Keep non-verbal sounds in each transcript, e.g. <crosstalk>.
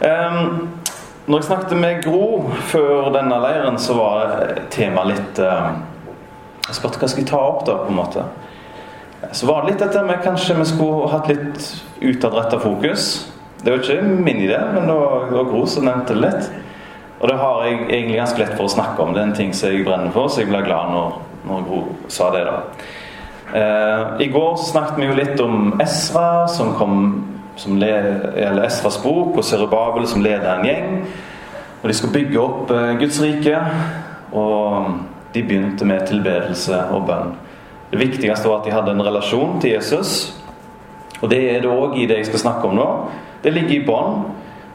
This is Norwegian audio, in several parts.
Um, når jeg snakket med Gro før denne leiren, så var temaet litt uh, Jeg spurte hva jeg ta opp, da, på en måte. Så var det litt dette med kanskje vi skulle hatt litt utadretta fokus. Det var ikke min idé, men det var, det var Gro som nevnte det litt. Og det har jeg egentlig ganske lett for å snakke om. Det er en ting som jeg brenner for, så jeg ble glad når, når Gro sa det. da. Uh, I går snakket vi jo litt om Esra, som kom som eller Esras bok, og Serubabel som leder en gjeng. Og De skulle bygge opp eh, Guds rike, og de begynte med tilbedelse og bønn. Det viktigste var at de hadde en relasjon til Jesus. Og det er det òg i det jeg skal snakke om nå. Det ligger i bånn.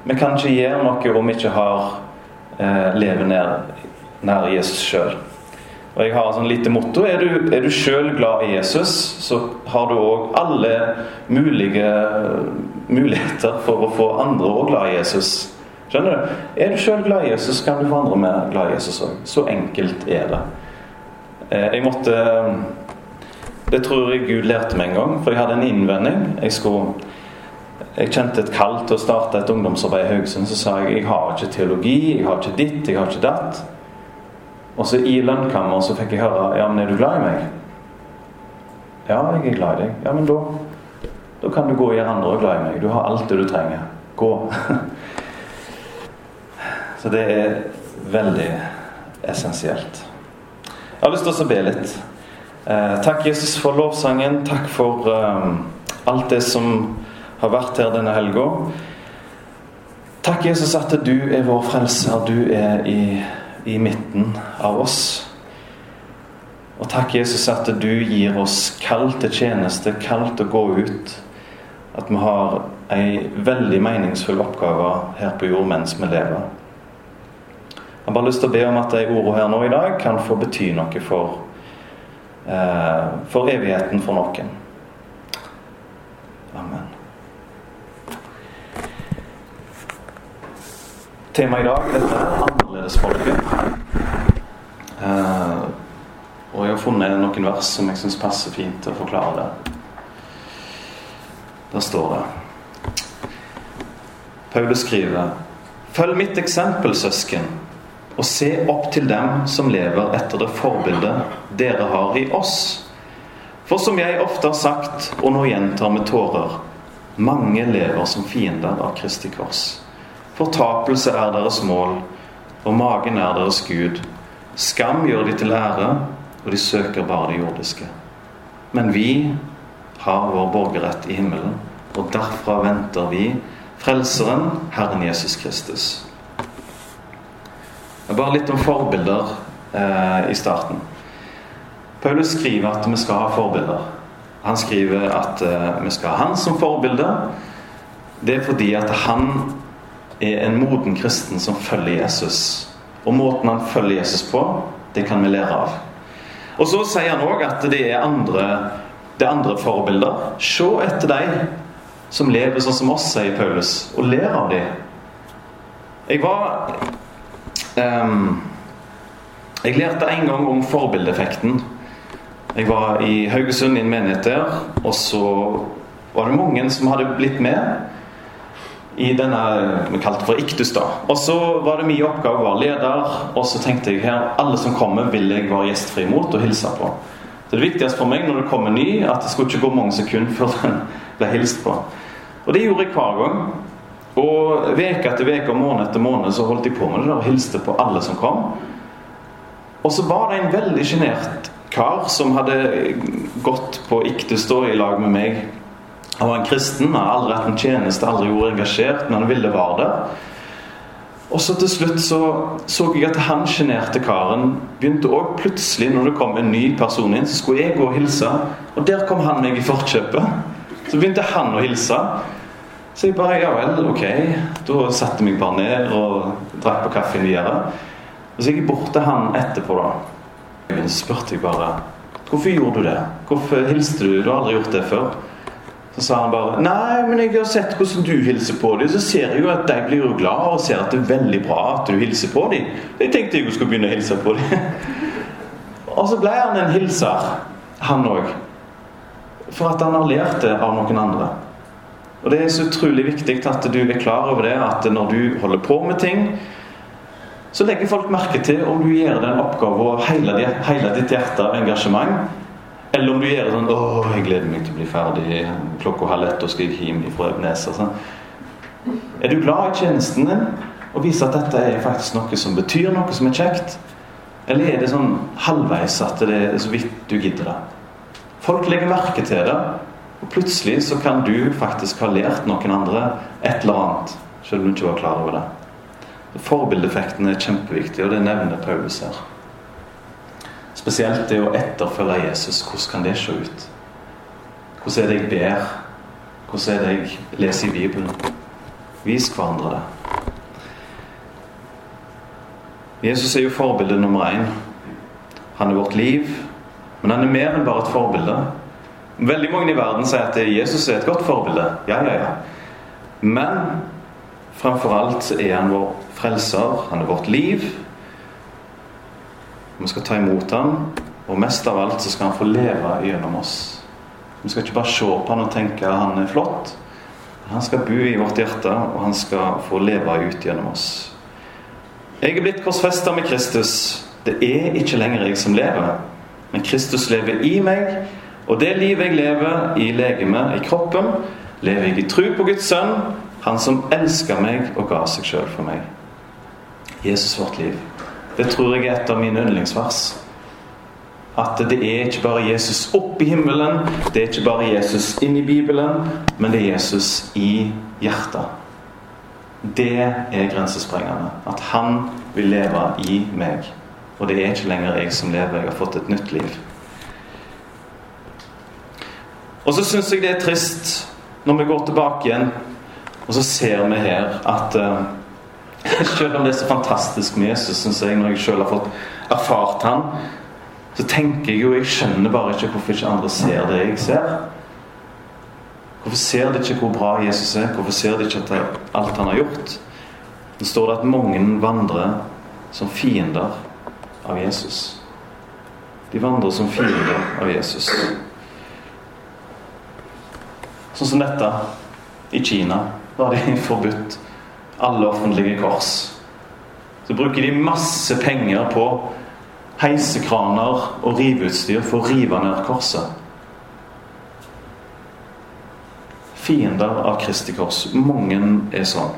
Vi kan ikke gjøre noe om vi ikke har eh, lever nær, nær Jesus sjøl. Og jeg har et sånn lite motto. Er du, er du sjøl glad i Jesus, så har du òg alle mulige muligheter for å få andre òg glad i Jesus. Skjønner du? Er du sjøl glad i Jesus, kan du få andre med glad i Jesus òg. Så enkelt er det. Eh, jeg måtte Det tror jeg Gud lærte meg en gang, for jeg hadde en innvending. Jeg skulle jeg kjente et kall til å starte et ungdomsarbeid i Haugesund. Så sa jeg jeg har ikke teologi, jeg har ikke ditt, jeg har ikke datt. Og så i lønnkammeret så fikk jeg høre ja, men er du glad i meg? Ja, jeg er glad i deg. Ja, men da, da kan du gå og gjøre andre glad i meg. Du har alt det du trenger. Gå. så det er veldig essensielt. Jeg har lyst til å be litt. Eh, takk, Jesus, for lovsangen. Takk for eh, alt det som har vært her denne helga. Takk, Jesus, at du er vår frelser. Du er i, i midten av oss. Og takk, Jesus, at du gir oss kall til tjeneste, kall til å gå ut. At vi har ei veldig meningsfull oppgave her på jord mens vi lever. Jeg har bare lyst til å be om at de ordene her nå i dag kan få bety noe for, eh, for evigheten for noen. Amen. Temaet i dag dette er annerledesfolket. Eh, og jeg har funnet noen vers som jeg syns passer fint til å forklare det. Der står det Paulus skriver Følg mitt eksempel, søsken, og se opp til dem som lever etter det forbildet dere har i oss. For som jeg ofte har sagt, og nå gjentar med tårer, mange lever som fiender av Kristi kors. Fortapelse er deres mål, og magen er deres Gud. Skam gjør de til ære, og de søker bare det jordiske. Men vi har vår borgerrett i himmelen, og derfra venter vi Frelseren, Herren Jesus Kristus. Bare litt om forbilder eh, i starten. Paulus skriver at vi skal ha forbilder. Han skriver at eh, vi skal ha han som forbilde. Det er fordi at han er en moden kristen som følger Jesus. Og måten han følger Jesus på, det kan vi lære av. Og så sier han òg at det er andre, det er andre forbilder. Se etter de som lever sånn som oss, sier Paulus, og ler av dem. Jeg var um, Jeg lærte en gang om forbildeffekten. Jeg var i Haugesund i en menighet der, og så var det mange som hadde blitt med i denne vi kalte for Iktus. da. Og så var det min oppgave å være leder, og så tenkte jeg her alle som kommer, vil jeg være gjestfri mot og hilse på. Så Det viktigste for meg når det kommer ny, at det skulle ikke gå mange sekunder før den <laughs> ble hilst på. Og det gjorde jeg hver gang. Og Uke etter uke og måned etter måned så holdt jeg på med det der og hilste på alle som kom. Og så var det en veldig sjenert kar som hadde gått på Iktus da i lag med meg han var en kristen, hadde aldri hatt en tjeneste, aldri vært engasjert, men han ville være det. Og så til slutt så så jeg at han sjenerte karen begynte òg plutselig, når det kom en ny person inn, så skulle jeg gå og hilse. Og der kom han meg i forkjøpet. Så begynte han å hilse. Så jeg bare Ja vel, ok. Da satte jeg meg bare ned og drakk på kaffen videre. Og så gikk jeg bort til han etterpå, da. Så spurte jeg bare Hvorfor gjorde du det? Hvorfor hilste du? Du har aldri gjort det før. Så sa han bare Nei, men jeg har sett hvordan du hilser på dem. Så ser jeg jo at de blir jo glad og ser at det er veldig bra at du hilser på dem. Jeg tenkte jeg skulle begynne å hilse på dem. <laughs> og så ble han en hilser, han òg. For at han har lært det av noen andre. Og det er så utrolig viktig at du er klar over det, at når du holder på med ting, så legger folk merke til om du gjør den en oppgave og hele, hele ditt hjerte og engasjement, eller om du gjør sånn 'Å, jeg gleder meg til å bli ferdig klokka halv ett og skal hjem fra Evenes.' Sånn. Er du glad i tjenesten din og viser at dette er faktisk noe som betyr noe som er kjekt? Eller er det sånn halvveis at det er så vidt du gidder det? Folk legger merke til det, og plutselig så kan du faktisk ha lært noen andre et eller annet, selv om du ikke var klar over det. Forbildeffekten er kjempeviktig, og det nevner Paulus her. Spesielt det å etterfølge Jesus. Hvordan kan det se ut? Hvordan er det jeg ber? Hvordan er det jeg leser i Bibelen? Vis hverandre det. Jesus er jo forbilde nummer én. Han er vårt liv, men han er mer enn bare et forbilde. Veldig mange i verden sier at Jesus er et godt forbilde. Ja, ja, ja. Men framfor alt er han vår frelser. Han er vårt liv. Vi skal ta imot ham, og mest av alt så skal han få leve gjennom oss. Vi skal ikke bare se på han og tenke at han er flott. Han skal bo i vårt hjerte, og han skal få leve ut gjennom oss. Jeg er blitt korsfesta med Kristus. Det er ikke lenger jeg som lever, men Kristus lever i meg. Og det livet jeg lever i legemet, i kroppen, lever jeg i tro på Guds sønn, han som elsker meg og ga seg sjøl for meg. Jesus vårt liv. Det tror jeg er et av mine yndlingsvers. At det er ikke bare Jesus opp i himmelen, det er ikke bare Jesus inn i Bibelen, men det er Jesus i hjertet. Det er grensesprengende. At han vil leve i meg. Og det er ikke lenger jeg som lever. Jeg har fått et nytt liv. Og så syns jeg det er trist når vi går tilbake igjen, og så ser vi her at uh, <laughs> selv om det er så fantastisk med Jesus, syns jeg, når jeg selv har fått erfart han, så tenker jeg jo Jeg skjønner bare ikke hvorfor ikke andre ser det jeg ser. Hvorfor ser de ikke hvor bra Jesus er? Hvorfor ser de ikke alt han har gjort? Det står det at mange vandrer som fiender av Jesus. De vandrer som fiender av Jesus. Sånn som dette i Kina. Har de forbudt alle offentlige kors. Så bruker de masse penger på heisekraner og riveutstyr for å rive ned korset. Fiender av Kristi kors. Mange er sånn.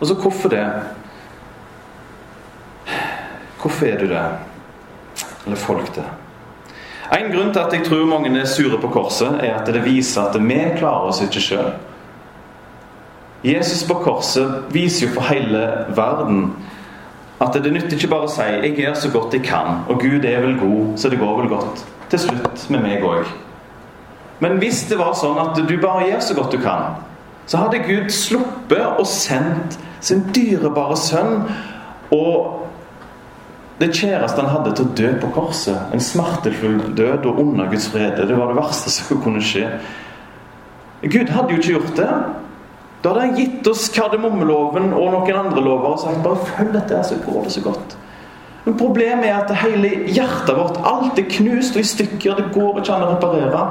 Altså, hvorfor det? Hvorfor er du det? Eller folk det? En grunn til at jeg tror mange er sure på korset, er at det viser at vi klarer oss ikke sjøl. Jesus på korset viser jo for hele verden at det nytter ikke bare å si 'jeg gjør så godt jeg kan', og Gud er vel god, så det går vel godt til slutt med meg òg. Men hvis det var sånn at du bare gjør så godt du kan, så hadde Gud sluppet og sendt sin dyrebare sønn og det kjæreste han hadde til å dø på korset. En smertefull død og under Guds frede. Det var det verste som kunne skje. Gud hadde jo ikke gjort det. Da hadde han gitt oss kardemommeloven og noen andre lover og sagt bare følg dette, så går det så godt. Men problemet er at hele hjertet vårt, alt er knust og i stykker. Det går ikke an å reparere.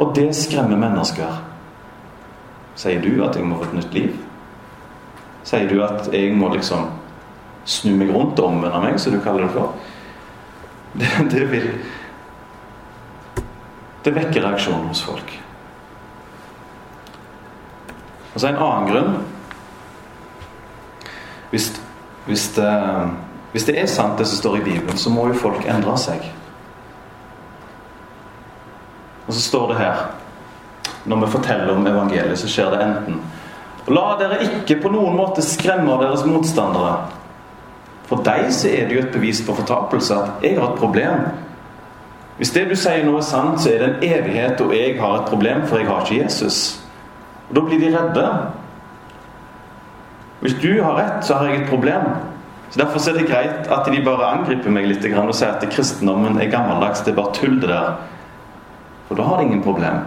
Og det skremmer mennesker. Sier du at jeg må få et nytt liv? Sier du at jeg må liksom snu meg rundt og omvende meg, som du kaller det for? Det, det vil Det vekker reaksjoner hos folk. Og så er en annen grunn hvis, hvis, det, hvis det er sant, det som står i Bibelen, så må jo folk endre seg. Og så står det her Når vi forteller om evangeliet, så skjer det enten La dere ikke på noen måte skremme deres motstandere. For deg så er det jo et bevis på fortapelse at jeg har et problem. Hvis det du sier nå er sant, så er det en evighet, og jeg har et problem, for jeg har ikke Jesus. Og Da blir de redde. Hvis du har rett, så har jeg et problem. Så Derfor er det greit at de bare angriper meg litt og sier at kristendommen er gammeldags. Det er bare tull, det der. For da har de ingen problem.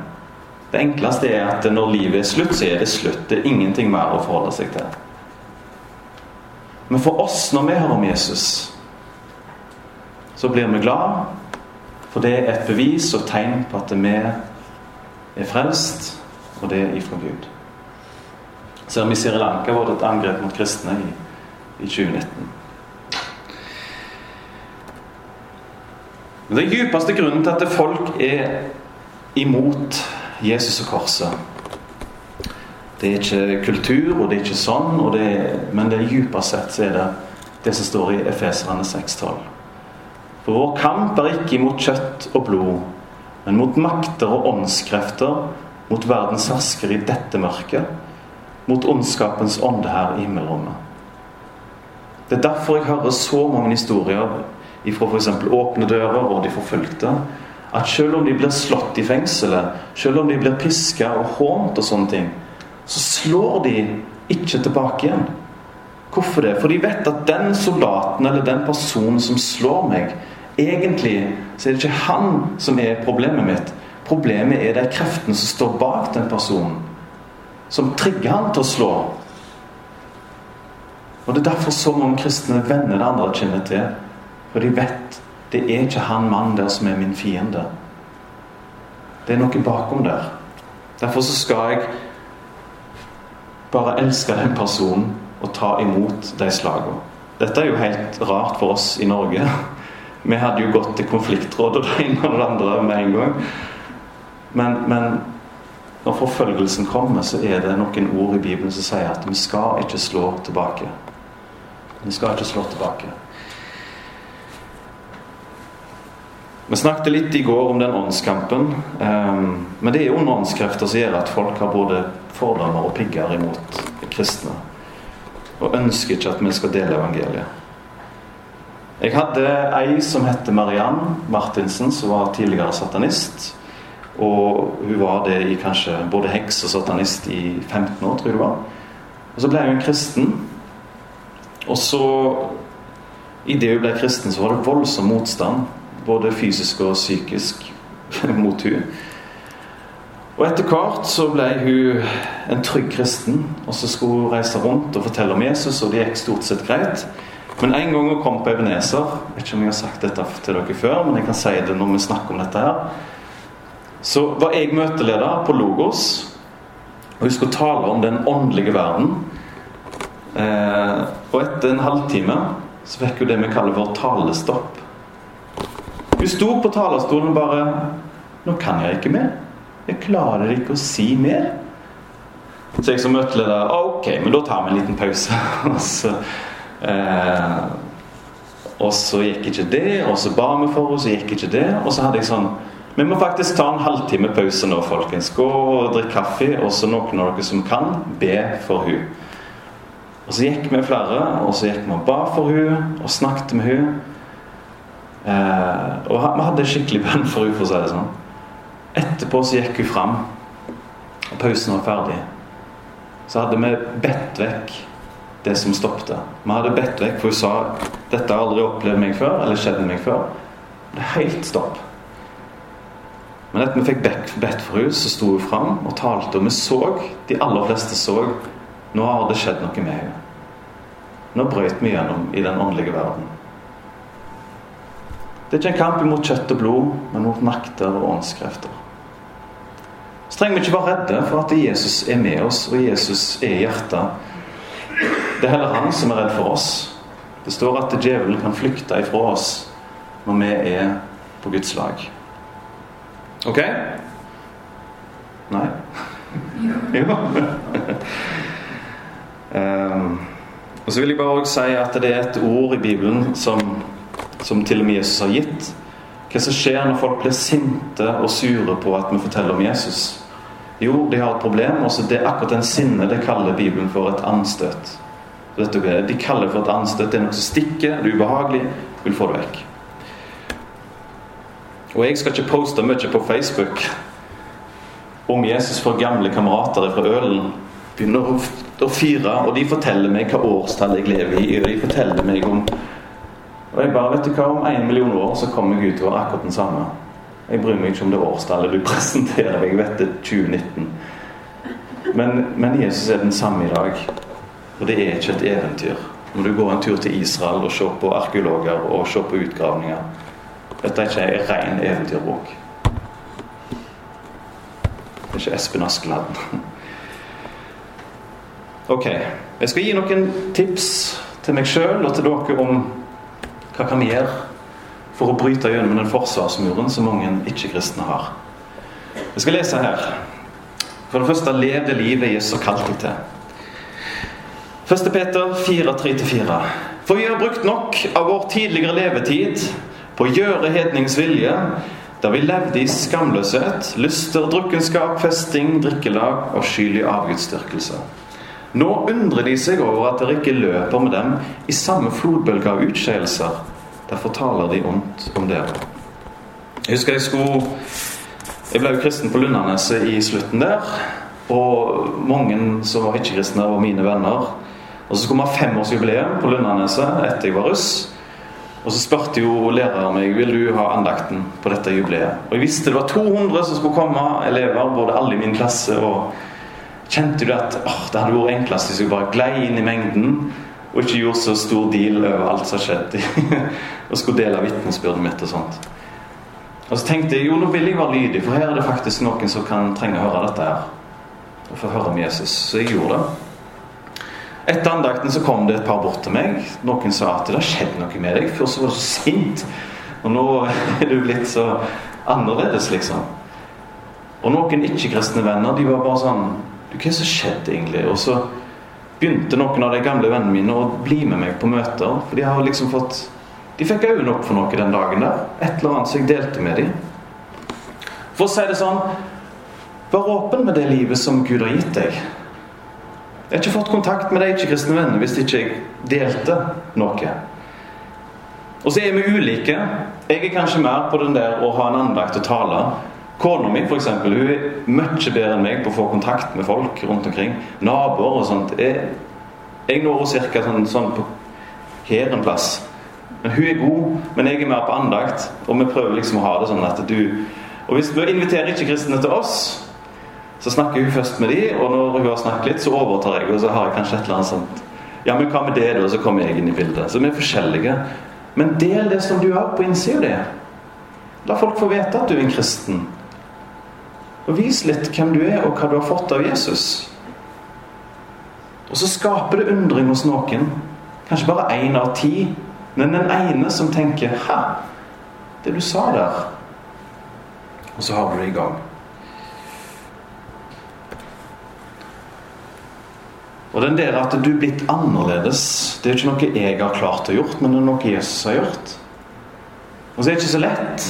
Det enkleste er at når livet er slutt, så er det slutt. Det er ingenting mer å forholde seg til. Men for oss, når vi hører om Jesus, så blir vi glad. For det er et bevis og tegn på at vi er frelst, og det er ifra Gud. Ser vi i Sri Lanka var det et angrep mot kristne i, i 2019. Den dypeste grunnen til at folk er imot Jesus og korset Det er ikke kultur, og det er ikke sånn, det er, men det dypest sett så er det det som står i Efeserane 6,12. For vår kamp er ikke imot kjøtt og blod, men mot makter og åndskrefter, mot verdens hersker i dette mørket, mot ondskapens ånde her i himmelrommet. Det er derfor jeg hører så mange historier fra f.eks. åpne dører og de forfulgte, at selv om de blir slått i fengselet, selv om de blir piska og hånt og sånne ting, så slår de ikke tilbake igjen. Hvorfor det? For de vet at den soldaten eller den personen som slår meg, egentlig så er det ikke han som er problemet mitt. Problemet er de kreftene som står bak den personen. Som trigger han til å slå. Og Det er derfor så mange kristne vender det andre kjenner til. For de vet det er ikke han mannen der som er min fiende. Det er noe bakom der. Derfor så skal jeg bare elske den personen og ta imot de slagene. Dette er jo helt rart for oss i Norge. <laughs> Vi hadde jo gått til konfliktrådet <laughs> det ene og det andre med en gang. Men, men når forfølgelsen kommer, så er det noen ord i Bibelen som sier at vi skal ikke slå tilbake. Vi skal ikke slå tilbake. Vi snakket litt i går om den åndskampen. Um, men det er jo åndskrefter som gjør at folk har både fordommer og pigger imot kristne. Og ønsker ikke at vi skal dele evangeliet. Jeg hadde ei som heter Mariann Martinsen, som var tidligere satanist. Og hun var det i kanskje både heks og satanist i 15 år, tror jeg det var. Og så ble hun kristen. Og så, idet hun ble kristen, så var det voldsom motstand både fysisk og psykisk <laughs> mot hun. Og etter hvert så ble hun en trygg kristen, og så skulle hun reise rundt og fortelle om Jesus, og det gikk stort sett greit. Men en gang hun kom på Ebenezer vet ikke om jeg har sagt dette til dere før, men jeg kan si det når vi snakker om dette her. Så var jeg møteleder på Logos, og hun skulle tale om den åndelige verden. Eh, og etter en halvtime så fikk hun det vi kaller for talestopp. Hun sto på talerstolen og bare 'Nå kan jeg ikke mer. Jeg klarer ikke å si mer.' Så jeg som møteleder Ok, men da tar vi en liten pause. <laughs> og, så, eh, og så gikk ikke det, og så ba vi for henne, så gikk ikke det. Og så hadde jeg sånn Vi må faktisk ta en halvtime pause nå, folkens. Gå og drikk kaffe, og så noen av dere som kan, be for hun. Og så gikk vi flere, og så gikk vi og ba for hun, og snakket med hun. Eh, og vi hadde skikkelig bønn for hun, for å si det sånn. Etterpå så gikk hun fram, og pausen var ferdig. Så hadde vi bedt vekk det som stoppet. Vi hadde bedt vekk, for hun sa 'Dette har aldri opplevd meg før', eller 'skjedd meg før'. Det er helt stopp. Men etter vi fikk bedt for henne, så sto hun fram og talte, og vi så, de aller fleste så, nå har det skjedd noe med henne. Nå brøt vi gjennom i den åndelige verden. Det er ikke en kamp mot kjøtt og blod, men mot makter og åndskrefter. Så trenger vi ikke være redde for at Jesus er med oss, og Jesus er i hjertet. Det er heller han som er redd for oss. Det står at djevelen kan flykte ifra oss når vi er på Guds lag. Ok? Nei? jo. um, <laughs> og så vil jeg bare også si at det er et ord i Bibelen som som til og med Jesus har gitt. Hva som skjer når folk blir sinte og sure på at vi forteller om Jesus? Jo, de har et problem. og det er akkurat den sinne det kaller Bibelen for et anstøt. De kaller det for et anstøt. Det er noe som stikker, det er ubehagelig. Vil få det vekk. Og jeg skal ikke poste mye på Facebook om Jesus for gamle kamerater fra Ølen. Begynner å fire, og de forteller meg hva årstall jeg lever i. Og de forteller meg om og jeg bare, vet du hva, Om en million år så kommer jeg til å være akkurat den samme. Jeg bryr meg ikke om det årstallet du <laughs> presenterer. Jeg vet det er 2019. Men, men, Jesus er den samme i dag. Og det er ikke et eventyr. Når du går en tur til Israel og ser på arkeologer og ser på utgravninger Dette er ikke en ren eventyrbok. Det er ikke Espen Askeladden. Ok. Jeg skal gi noen tips til meg sjøl og til dere om hva kan vi gjøre for å bryte gjennom den forsvarsmuren som mange ikke-kristne har. Jeg skal lese her. For det første lev det livet Jesus har kalt deg til. 1. Peter 4.3-4. For vi har brukt nok av vår tidligere levetid på å gjøre hednings vilje, da vi levde i skamløshet, lyster, drukkenskap, festing, drikkelag og skylig avgudsdyrkelse. Nå undrer de seg over at dere ikke løper med dem i samme flodbølge av utskeielser. Derfor taler de ondt om dere. Jeg husker jeg skulle Jeg ble jo kristen på Lundaneset i slutten der. Og mange som var ikke-kristne, var mine venner. Og så skulle vi ha femårsjubileum på Lundaneset etter jeg var russ. Og så spurte jo læreren meg vil du ha andakten på dette jubileet. Og jeg visste det var 200 som skulle komme, elever, både alle i min klasse og Kjente du at oh, det hadde vært enklest hvis jeg bare glei inn i mengden og ikke gjorde så stor deal over alt som skjedde, <laughs> og skulle dele vitnesbyrdet mitt og sånt. Og så tenkte jeg jo, nå vil jeg være lydig, for her er det faktisk noen som kan trenge å høre dette her. Og få høre om Jesus. Så jeg gjorde det. Etter andakten så kom det et par bort til meg. Noen sa at det har skjedd noe med deg. Først var du så sint, og nå er du blitt så annerledes, liksom. Og noen ikke-kristne venner de var bare sånn du, hva er det som skjedde egentlig? Og så begynte noen av de gamle vennene mine å bli med meg på møter. For de har liksom fått De fikk øynene opp for noe den dagen der. Et eller annet som jeg delte med dem. For å si det sånn Vær åpen med det livet som Gud har gitt deg. Jeg har ikke fått kontakt med de ikke-kristne vennene hvis ikke jeg delte noe. Og så er vi ulike. Jeg er kanskje mer på den der å ha en andakt og tale Kona mi for eksempel, hun er mye bedre enn meg på å få kontakt med folk rundt omkring. Naboer og sånt. Jeg, jeg når henne ca. Sånn, sånn på her en plass. Men hun er god, men jeg er mer på andakt. Og vi prøver liksom å ha det sånn at du Og hvis du inviterer ikke-kristne til oss, så snakker hun først med de, og når hun har snakket litt, så overtar jeg, og så har jeg kanskje et eller annet sånt. Ja, men hva med det, da? Så kommer jeg inn i bildet. Så vi er forskjellige. Men del det som du har på innsida di. La folk få vite at du er en kristen. Og vis litt hvem du er, og hva du har fått av Jesus. Og så skaper det undring hos noen. Kanskje bare én av ti. Men den ene som tenker 'Hæ, det du sa der' Og så har du det i gang. Og den der at du er blitt annerledes, det er ikke noe jeg har klart å gjort, men det er noe Jesus har gjort. Og så er det ikke så lett.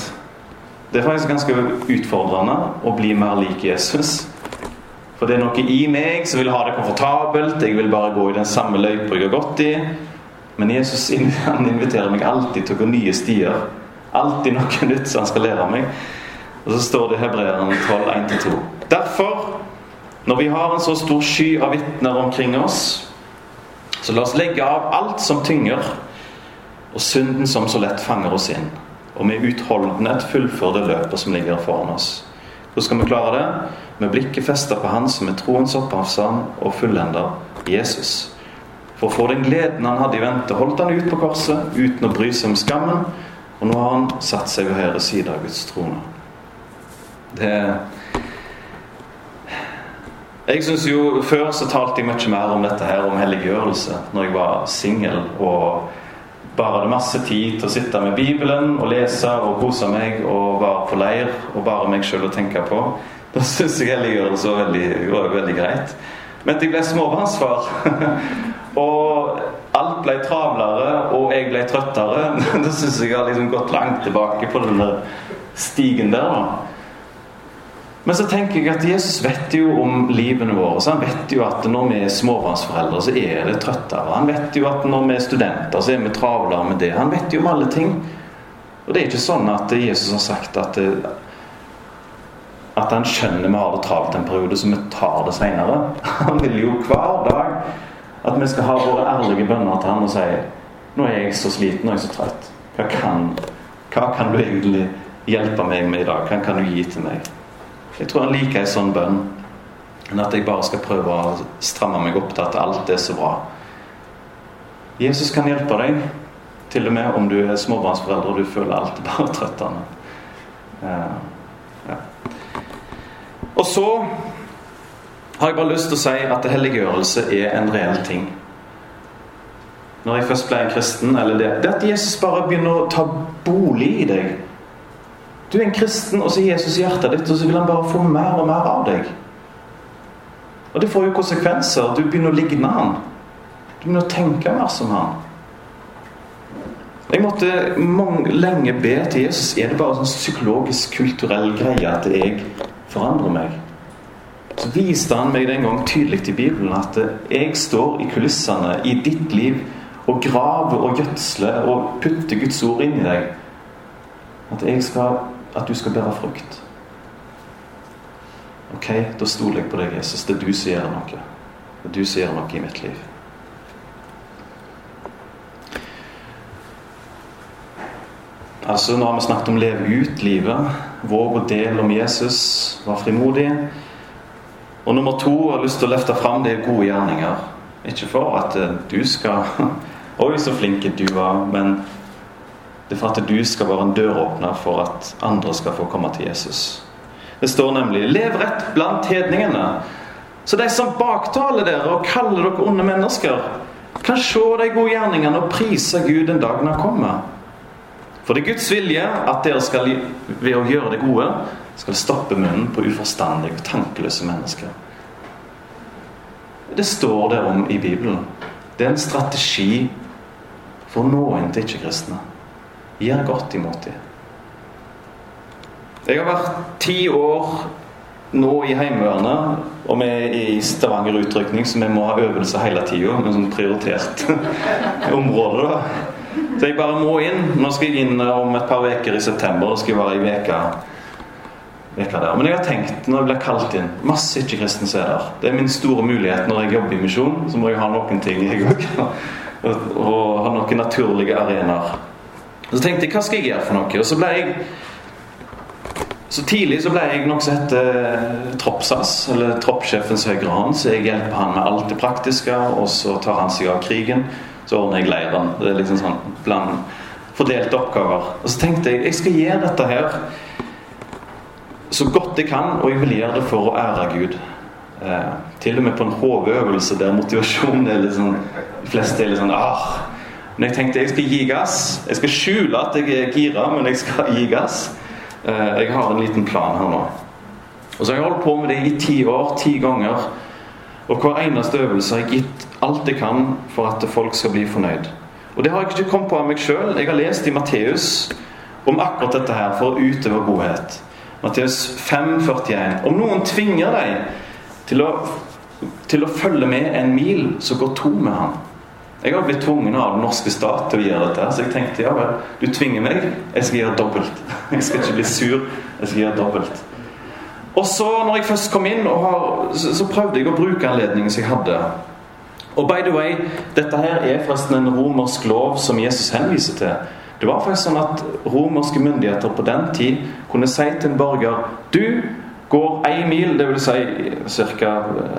Det er faktisk ganske utfordrende å bli mer lik Jesus. For det er noe i meg som vil ha det komfortabelt. Jeg vil bare gå i den samme løypa jeg har gått i. Men Jesus <laughs> han inviterer meg alltid til å gå nye stier. Alltid noe nytt som han skal lære meg. Og så står det i Hebreerne 12, 1-2. Derfor, når vi har en så stor sky av vitner omkring oss, så la oss legge av alt som tynger, og synden som så lett fanger oss inn og med utholdenhet fullføre det løpet som ligger foran oss. Hvordan skal vi klare det? Med blikket festet på Han som er troens opphavsmann og fullender, Jesus. For å få den gleden han hadde i vente, holdt han ut på korset uten å bry seg om skammen. Og nå har han satt seg ved høyre side av Guds trone. Det Jeg synes jo Før så talte jeg mye mer om dette her, om helliggjørelse, når jeg var singel og bare hadde masse tid til å sitte med Bibelen og lese og kose meg og være på leir og bare meg sjøl å tenke på. Da syns jeg helliggjørelse var veldig, var veldig greit. Men jeg ble småbarnsfar, <laughs> og alt ble travlere, og jeg ble trøttere, <laughs> da syns jeg jeg har liksom gått langt tilbake på den stigen der. da. Men så tenker jeg at Jesus vet jo om livene våre. så Han vet jo at når vi er småbarnsforeldre, så er det trøttere. Han vet jo at når vi er studenter, så er vi travlere med det. Han vet jo om alle ting. Og det er ikke sånn at Jesus har sagt at, at han skjønner vi har det travelt en periode, så vi tar det seinere. <laughs> Han vil jo hver dag at vi skal ha våre ærlige bønner til han og si Nå er jeg så sliten, er jeg så trøtt. Hva kan, hva kan du egentlig hjelpe meg med i dag? Hva kan du gi til meg? Jeg tror han liker en sånn bønn enn at jeg bare skal prøve å stramme meg opp til at alt er så bra. Jesus kan hjelpe deg, til og med om du er småbarnsforeldre og du føler alt bare trøttende. Uh, ja. Og så har jeg bare lyst til å si at helliggjørelse er en reell ting. Når jeg først ble en kristen, eller det, det at Jesus bare begynner å ta bolig i deg. Du er en kristen, og så er Jesus i hjertet ditt, og så vil han bare få mer og mer av deg. Og det får jo konsekvenser. Du begynner å ligne han. Du begynner å tenke mer som han. Jeg måtte mange, lenge be til Jesus. Er det bare en sånn psykologisk, kulturell greie at jeg forandrer meg? Så viste han meg den gang tydelig i Bibelen at jeg står i kulissene i ditt liv og graver og gjødsler og putter Guds ord inn i deg. At, jeg skal, at du skal bære frukt. Ok, da stoler jeg på deg, Jesus. Det er du som gjør noe. Det er du som gjør noe i mitt liv. Altså, Nå har vi snakket om leve ut livet. Våg å dele om Jesus. Vær frimodig. Og nummer to jeg har lyst til å løfte fram det er gode gjerninger. Ikke for at du skal <laughs> Oi, så flink du var. Men det er for at du skal være en døråpner for at andre skal få komme til Jesus. Det står nemlig 'Lev rett blant hedningene'. Så de som baktaler dere og kaller dere onde mennesker, kan se de gode gjerningene og prise Gud den dagen han kommer. For det er Guds vilje at dere skal ved å gjøre det gode skal stoppe munnen på uforstandige og tankeløse mennesker. Det står det om i Bibelen. Det er en strategi for å nå inn til ikke-kristne. Gjør godt imot dem. Jeg har vært ti år nå i Heimevernet, og vi er i Stavanger utrykning, så vi må ha øvelse hele tida. Med sånn prioritert <laughs> område. da. Så jeg bare må inn. Nå skal jeg inn om et par uker i september. og skal jeg være i veka, veka der. Men jeg har tenkt, når jeg blir kalt inn Masse ikke-kristne som er der. Det er min store mulighet når jeg jobber i misjon. Så må jeg ha noen ting, jeg òg. <laughs> Og ha noen naturlige arenaer. Så tenkte jeg, hva skal jeg gjøre for noe? Og så ble jeg så tidlig så ble jeg noe som heter eh, troppsas, eller troppssjefens høyre hånd. Så jeg hjelper han med alt det praktiske, og så tar han seg av krigen. Så ordner jeg leiren. Det er liksom sånn bland fordelte oppgaver. Og så tenkte jeg jeg skal gjøre dette her så godt jeg kan, og jeg vil gjøre det for å ære Gud. Eh, til og med på en HV-øvelse der motivasjonen er litt sånn De fleste er litt sånn ah. Men jeg tenkte jeg skal gi gass. Jeg skal skjule at jeg er gira, men jeg skal gi gass. Eh, jeg har en liten plan her nå. Og så har jeg holdt på med det i ti år, ti ganger. Og hver eneste øvelse har jeg gitt alt jeg kan for at folk skal bli fornøyd. Og det har jeg ikke kommet på av meg sjøl. Jeg har lest i Matteus om akkurat dette her for å utøve godhet. Matteus 5,41. Om noen tvinger deg til å, til å følge med en mil, så gå to med ham. Jeg har blitt tvunget av den norske stat til å gjøre dette. Så jeg tenkte ja vel, du tvinger meg, jeg skal gjøre dobbelt. <laughs> Jeg skal ikke bli sur, jeg skal gjøre dobbelt. Og så, når jeg først kom inn, har, så, så, prøvde jeg å bruke anledningen som jeg hadde. Og by the way, dette her er forresten en romersk lov som Jesus henviser til. Det var faktisk sånn at romerske myndigheter på den tid kunne si til en borger Du går én mil, dvs. Si ca.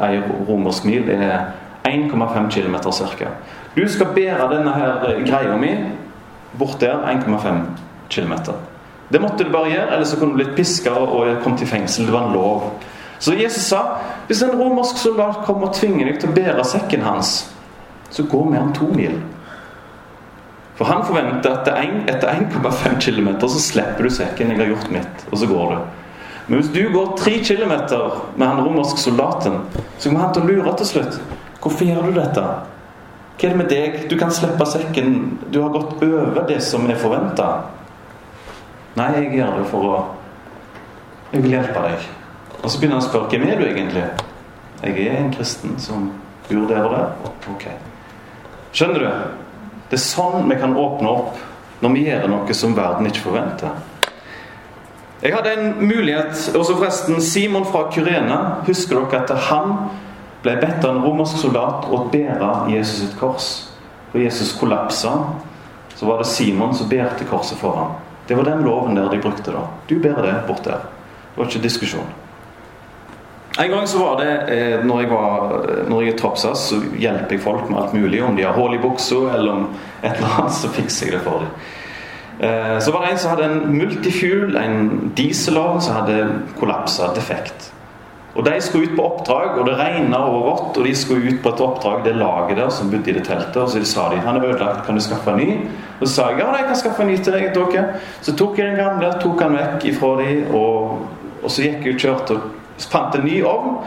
ei romersk mil. det er 1,5 km ca. Du skal bære denne her eh, greia mi bort der 1,5 km. Det måtte du bare gjøre, ellers så kunne du blitt piska og kommet i fengsel. Det var en lov. Så Jesus sa hvis en romersk soldat kommer og tvinger deg til å bære sekken hans, så gå med han to mil. For han forventer at etter 1,5 km så slipper du sekken. 'Jeg har gjort mitt', og så går du. Men hvis du går 3 km med han romerske soldaten, så kommer han til å lure til slutt. Hvorfor gjør du dette? Hva er det med deg? Du kan slippe sekken. Du har gått over det som er forventa. Nei, jeg gjør det for å Jeg vil hjelpe deg. Og så begynner han å spørre hvem er du egentlig? Jeg er en kristen som bor der og der. Ok. Skjønner du? Det er sånn vi kan åpne opp når vi gjør noe som verden ikke forventer. Jeg hadde en mulighet og så forresten Simon fra Kyrene. Husker dere at han ble bedt av en romersk soldat å bære Jesus sitt kors. Da Jesus kollapsa, så var det Simon som bærte korset for ham. Det var den loven der de brukte. da. Du bærer det bort der. Det var ikke diskusjon. En gang så var det eh, når jeg, var, når jeg er troppsas, så hjelper jeg folk med alt mulig. Om de har hull i buksa eller om et eller annet, så fikser jeg det for dem. Eh, så var det en som hadde en multifuel, en dieselovn, som hadde kollapsa, defekt. Og De skulle ut på oppdrag, og det regna over vått, og de skulle ut på et oppdrag. Det laget der som bodde i det teltet, og så sa de han er ødelagt, kan du skaffe en ny? Og så sa jeg ja, jeg kan skaffe en ny til deg. dere. Så tok jeg den gamle, tok han vekk ifra de, og, og så gikk jeg og kjørte og fant en ny ovn.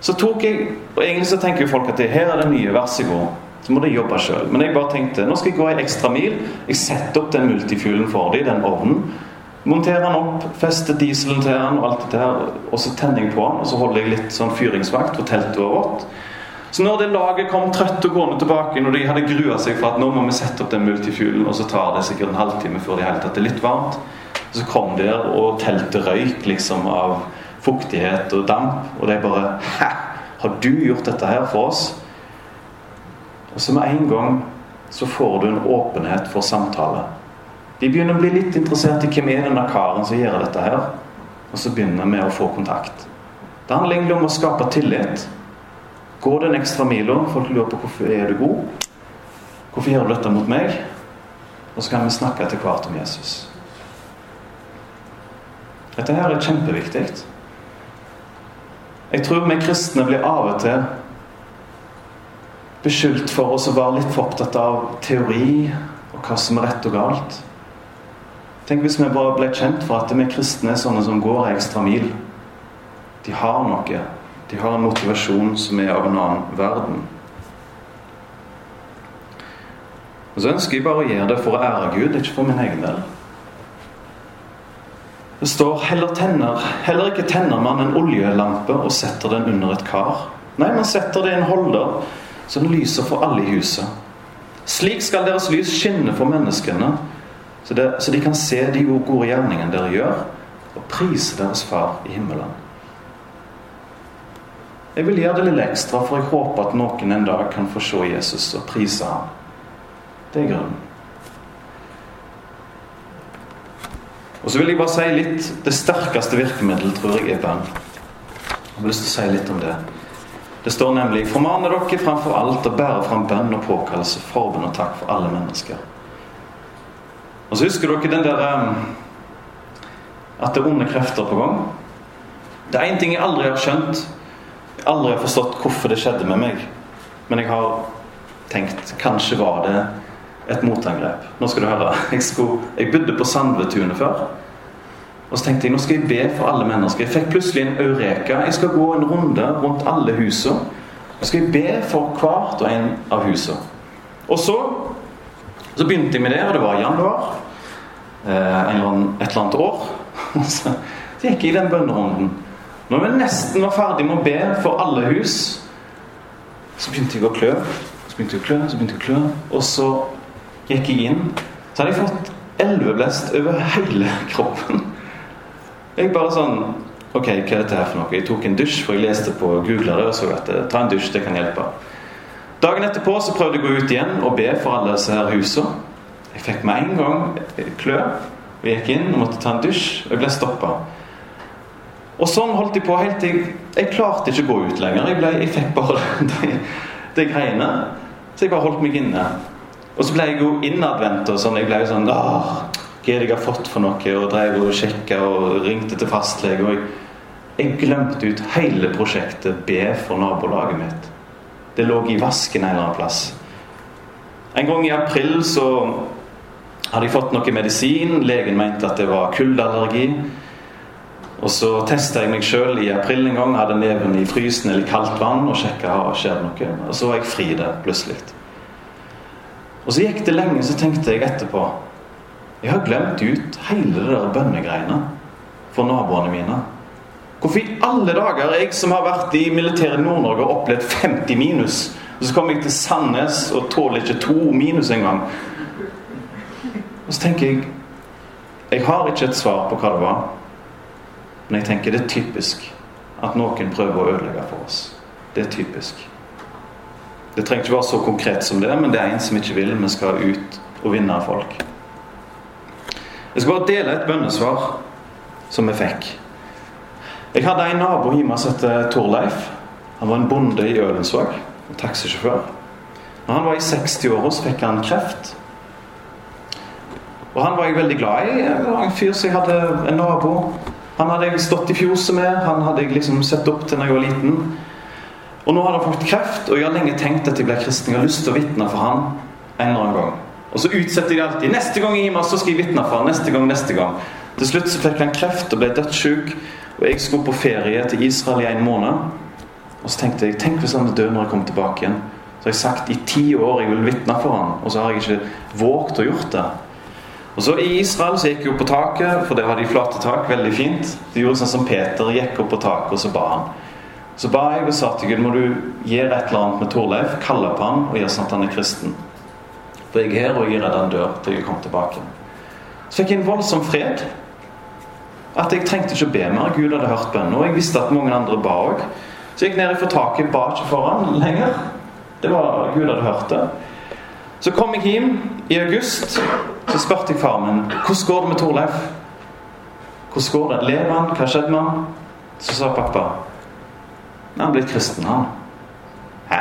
Så tok jeg og Egentlig så tenker jo folk at her er det nye, vær så god. Så må de jobbe sjøl. Men jeg bare tenkte nå skal jeg gå en ekstra mil. Jeg setter opp den multifuelen for dem, den ovnen. Monterer den opp, fester dieselen til den og alt dette her, og så tenner jeg på den. Og så holder jeg litt sånn fyringsvakt for teltet vått. Så når det laget kom trøtt og gående tilbake, når de hadde grua seg for at nå må vi sette opp den multifuelen, og så tar det sikkert en halvtime før det hele tatt er litt varmt, så kom de der, og teltet røyk liksom av fuktighet og damp. Og de bare Hæ? Har du gjort dette her for oss? Og så med en gang så får du en åpenhet for samtale. De begynner å bli litt interessert i hvem er denne karen som gjør dette her. Og så begynner vi å få kontakt. Det handler egentlig om å skape tillit. Gå den ekstra mila. Folk lurer på hvorfor er du god. Hvorfor gjør du dette mot meg? Og så kan vi snakke etter hvert om Jesus. Dette her er kjempeviktig. Jeg tror vi kristne blir av og til beskyldt for oss å være litt for opptatt av teori og hva som er rett og galt. Tenk hvis vi bare ble kjent for at vi kristne er sånne som går ekstra mil. De har noe. De har en motivasjon som er av en annen verden. Og så ønsker jeg bare å gjøre det for å ære Gud, ikke for min egen del. Det står heller, tenner, heller ikke tenner man en oljelampe og setter den under et kar. Nei, man setter det i en holder, så den lyser for alle i huset. Slik skal deres lys skinne for menneskene, så, det, så, de kan se de gode gjerningene dere gjør, og prise deres far i himmelen. Jeg vil gjøre det litt ekstra, for jeg håper at noen en dag kan få se Jesus og prise ham. Det er grunnen. Og så vil jeg bare si litt Det sterkeste virkemiddelet tror jeg er bønn. Jeg har lyst til å si litt om det. Det står nemlig 'Formane dere framfor alt å bære fram bønn og påkallelse, forbønn og takk for alle mennesker'. Og så husker dere den der um, At det er onde krefter på gang. Det er én ting jeg aldri har skjønt. Aldri har forstått hvorfor det skjedde med meg. Men jeg har tenkt kanskje var det et motangrep. Nå skal du høre. <laughs> Jeg, skulle, jeg bodde på Sandvetunet før. Og så tenkte jeg nå skal jeg be for alle mennesker. Jeg fikk plutselig en eureka. Jeg skal gå en runde rundt alle husene. Så skal jeg be for hvert og en av husene. Og så så begynte jeg med det, og det var i januar eh, et eller annet år. <laughs> Så gikk jeg i den bønnerunden. Når vi nesten var ferdig med å be for alle hus, så begynte jeg å klø. Så begynte jeg å klø, så begynte jeg å klø. Og så gikk jeg inn. Så hadde jeg fått elveblest over hele <laughs> kroppen. Jeg bare sånn Ok, hva er dette her for noe? Jeg tok en dusj, for jeg leste på Google og så at ta en dusj, det kan hjelpe. Dagen etterpå så prøvde jeg å gå ut igjen og be for alle disse her husene. Jeg fikk med en gang klø. vi gikk inn og måtte ta en dusj, og jeg ble stoppa. Og sånn holdt jeg på helt til jeg, jeg klarte ikke å gå ut lenger. Jeg, ble, jeg fikk bare <laughs> de, de, greiene. Så jeg bare holdt meg inne. Og så ble jeg jo innadvendt og sånn. Jeg ble jo sånn Åh, Hva er det jeg har fått for noe? Og drev og sjekka og ringte til fastlege. Og jeg, jeg glemte ut hele prosjektet Be for nabolaget mitt. Det lå i vasken en eller annen plass. En gang i april så hadde jeg fått noe medisin. Legen mente at det var kuldeallergi. Og så testa jeg meg sjøl i april en gang. Hadde neven i frysen eller kaldt vann og sjekka om det skjedde noe. Og så var jeg fri der plutselig. Og så gikk det lenge, så tenkte jeg etterpå Jeg har glemt ut hele det der bønnegreiene for naboene mine. Hvorfor i alle dager jeg som har vært i militæret Nord-Norge og opplevd 50 minus, og så kommer jeg til Sandnes og tåler ikke to minus engang. Og så tenker jeg Jeg har ikke et svar på hva det var, men jeg tenker det er typisk at noen prøver å ødelegge for oss. Det er typisk. Det trenger ikke være så konkret som det, men det er en som ikke vil. Vi skal ut og vinne folk. Jeg skal bare dele et bønnesvar som vi fikk. Jeg hadde en nabo hjemme som het Torleif. Han var en bonde i Ølensvåg. Taxisjåfør. Når han var i 60-åra, så fikk han kreft. Og han var jeg veldig glad i. Det var en fyr som jeg hadde en nabo. Han hadde jeg stått i fjoset med, han hadde jeg liksom sett opp til da jeg var liten. Og nå har han fått kreft, og jeg har lenge tenkt at jeg blir kristen. Jeg har lyst til å vitne for han en eller annen gang. Og så utsetter jeg det alltid. Neste gang jeg gir meg, så skal jeg vitne for han. Neste gang, neste gang. Til slutt så fikk han kreft og ble dødssyk. Og jeg skulle på ferie til Israel i en måned. Og så tenkte jeg tenk hvis han er død når jeg kommer tilbake igjen. Så har jeg sagt i ti år jeg vil vitne for han, og så har jeg ikke våget å gjort det. Og så I Israel så gikk jeg opp på taket, for der har de flate tak. Veldig fint. De gjorde sånn som Peter gikk opp på taket, og så ba han. Så ba jeg og sa til Gud må du gjøre et eller annet med Torleif, kalle på han og gjøre sånn at han er kristen. For jeg er her, og jeg er redd han dør til jeg kommer tilbake. Så fikk jeg en voldsom fred. At jeg trengte ikke å be mer. Gud hadde hørt bønnen. Og jeg visste at mange andre ba òg. Så jeg gikk ned fra taket, ba ikke foran lenger. Det var Gud hadde hørt det. Så kom jeg hjem i august. Så spurte jeg faren min hvordan går det med Torleif. Hvordan går det? Lever han? Hva skjedde med han? Så sa pappa Han er blitt kristen, han. Hæ?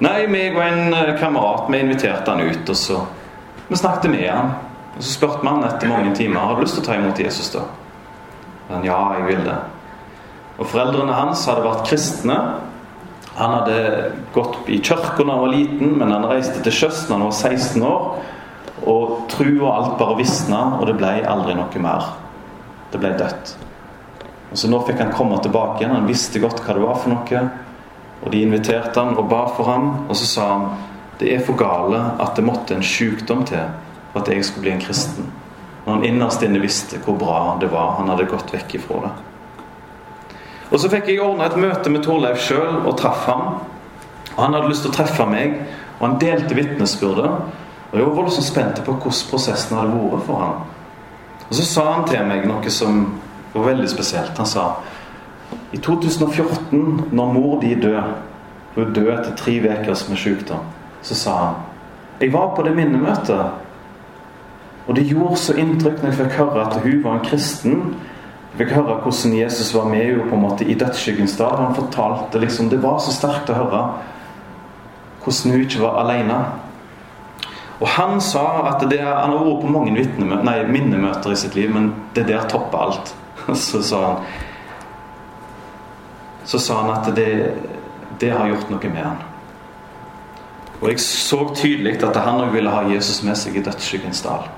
Nei, meg og en eh, kamerat vi inviterte han ut, og så Vi snakket med han. Og så spurte man etter mange timer har du lyst til å ta imot Jesus. da? Men ja, jeg vil det. Og Foreldrene hans hadde vært kristne. Han hadde gått i kirka da han var liten, men han reiste til sjøs da han var 16 år. Og tru og alt bare visna, og det ble aldri noe mer. Det ble dødt. Og Så nå fikk han komme tilbake igjen. Han visste godt hva det var for noe. Og De inviterte han og ba for ham, og så sa han det er for gale at det måtte en sykdom til for at jeg skulle bli en kristen. Når han innerst inne visste hvor bra det var. Han hadde gått vekk ifra det. Og Så fikk jeg ordna et møte med Torleif sjøl og traff ham. Og Han hadde lyst til å treffe meg, og han delte vitnesbyrdet. Og jeg var voldsomt spent på hvordan prosessen hadde vært for ham. Og Så sa han til meg noe som var veldig spesielt. Han sa i 2014, når mor di døde, hun døde etter tre uker med sykdom, så sa han jeg var på det minnemøtet og det gjorde så inntrykk når jeg fikk høre at hun var en kristen. Jeg fikk høre hvordan Jesus var med henne på en måte i dødsskyggens dag. Han fortalte liksom, Det var så sterkt å høre hvordan hun ikke var alene. Og han sa at det, Han har vært på mange nei, minnemøter i sitt liv, men det der topper alt. <laughs> Så sa han Så sa han at det, det har gjort noe med han. Og jeg så tydelig at han òg ville ha Jesus med seg i dødsskyggens dal.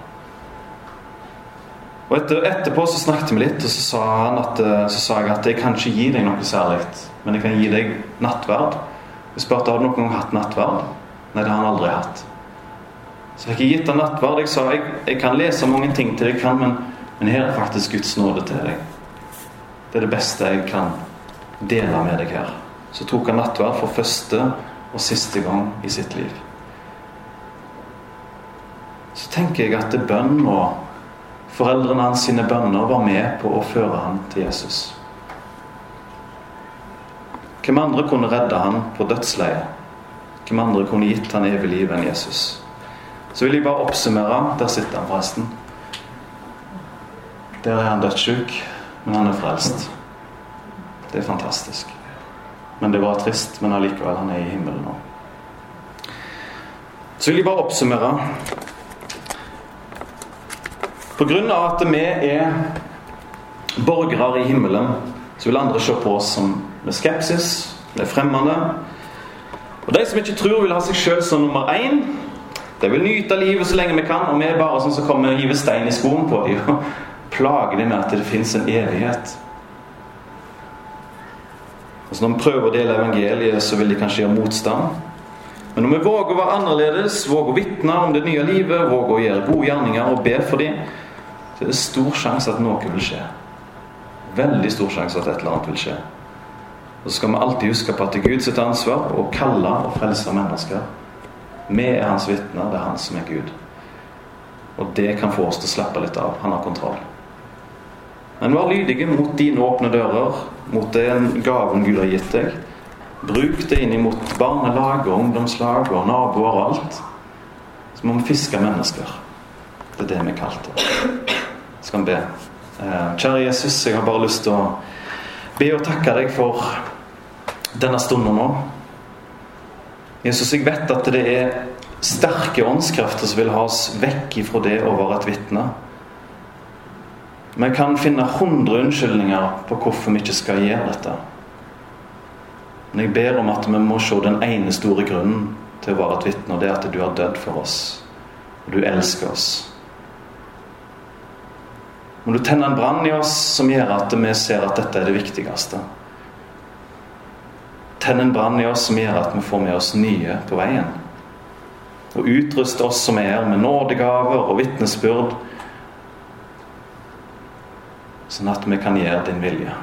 Og etter, Etterpå så snakket vi litt, og så sa, at, eh, så sa jeg at jeg kan ikke gi deg noe særlig, men jeg kan gi deg nattverd. Jeg spurte har du noen gang hatt nattverd. Nei, det har han aldri hatt. Så fikk jeg gitt han nattverd. Jeg sa jeg, jeg kan lese mange ting til deg, men, men her er faktisk Guds nåde til deg. Det er det beste jeg kan dele med deg her. Så tok han nattverd for første og siste gang i sitt liv. Så tenker jeg at bønn og Foreldrene hans sine bønner var med på å føre ham til Jesus. Hvem andre kunne redde ham på dødsleiet? Hvem andre kunne gitt ham evig liv enn Jesus? Så vil jeg bare oppsummere. Der sitter han forresten. Der er han dødssyk, men han er frelst. Det er fantastisk. Men det var trist, men allikevel, han er i himmelen nå. Så vil jeg bare oppsummere. Av at vi er borgere i himmelen, så vil andre se på oss som med skepsis, med fremmede. Og de som ikke tror, vil ha seg sjøl som nummer én. De vil nyte livet så lenge vi kan, og vi er bare sånn som kommer og hiver stein i skoen på dem og plager dem med at det fins en evighet. Og så Når vi prøver å dele evangeliet, så vil de kanskje gjøre motstand. Men når vi våger å være annerledes, våger å vitne om det nye livet, våger å gjøre gode gjerninger og be for dem, så er det stor sjanse at noe vil skje. Veldig stor sjanse at et eller annet vil skje. Og så skal vi alltid huske på at det er Guds ansvar å kalle og frelse mennesker. Vi er hans vitner. Det er han som er Gud. Og det kan få oss til å slappe litt av. Han har kontroll. Men vær lydige mot dine åpne dører, mot den gaven Gud har gitt deg. Bruk det inn mot barnelag og ungdomslag og naboer og alt. Så må vi fiske mennesker. Det er det vi er kalt skal vi be. Eh, kjære Jesus, jeg har bare lyst til å be og takke deg for denne stunden nå. Jesus, jeg vet at det er sterke åndskrefter som vil ha oss vekk ifra det å være et vitne. Vi kan finne hundre unnskyldninger på hvorfor vi ikke skal gjøre dette. Men jeg ber om at vi må se den ene store grunnen til å være et vitne, og det er at du har dødd for oss. Og du elsker oss. Må du tenne en brann i oss som gjør at vi ser at dette er det viktigste. Tenn en brann i oss som gjør at vi får med oss nye på veien. Og utrust oss som er her, med nådegaver og vitnesbyrd sånn at vi kan gjøre din vilje.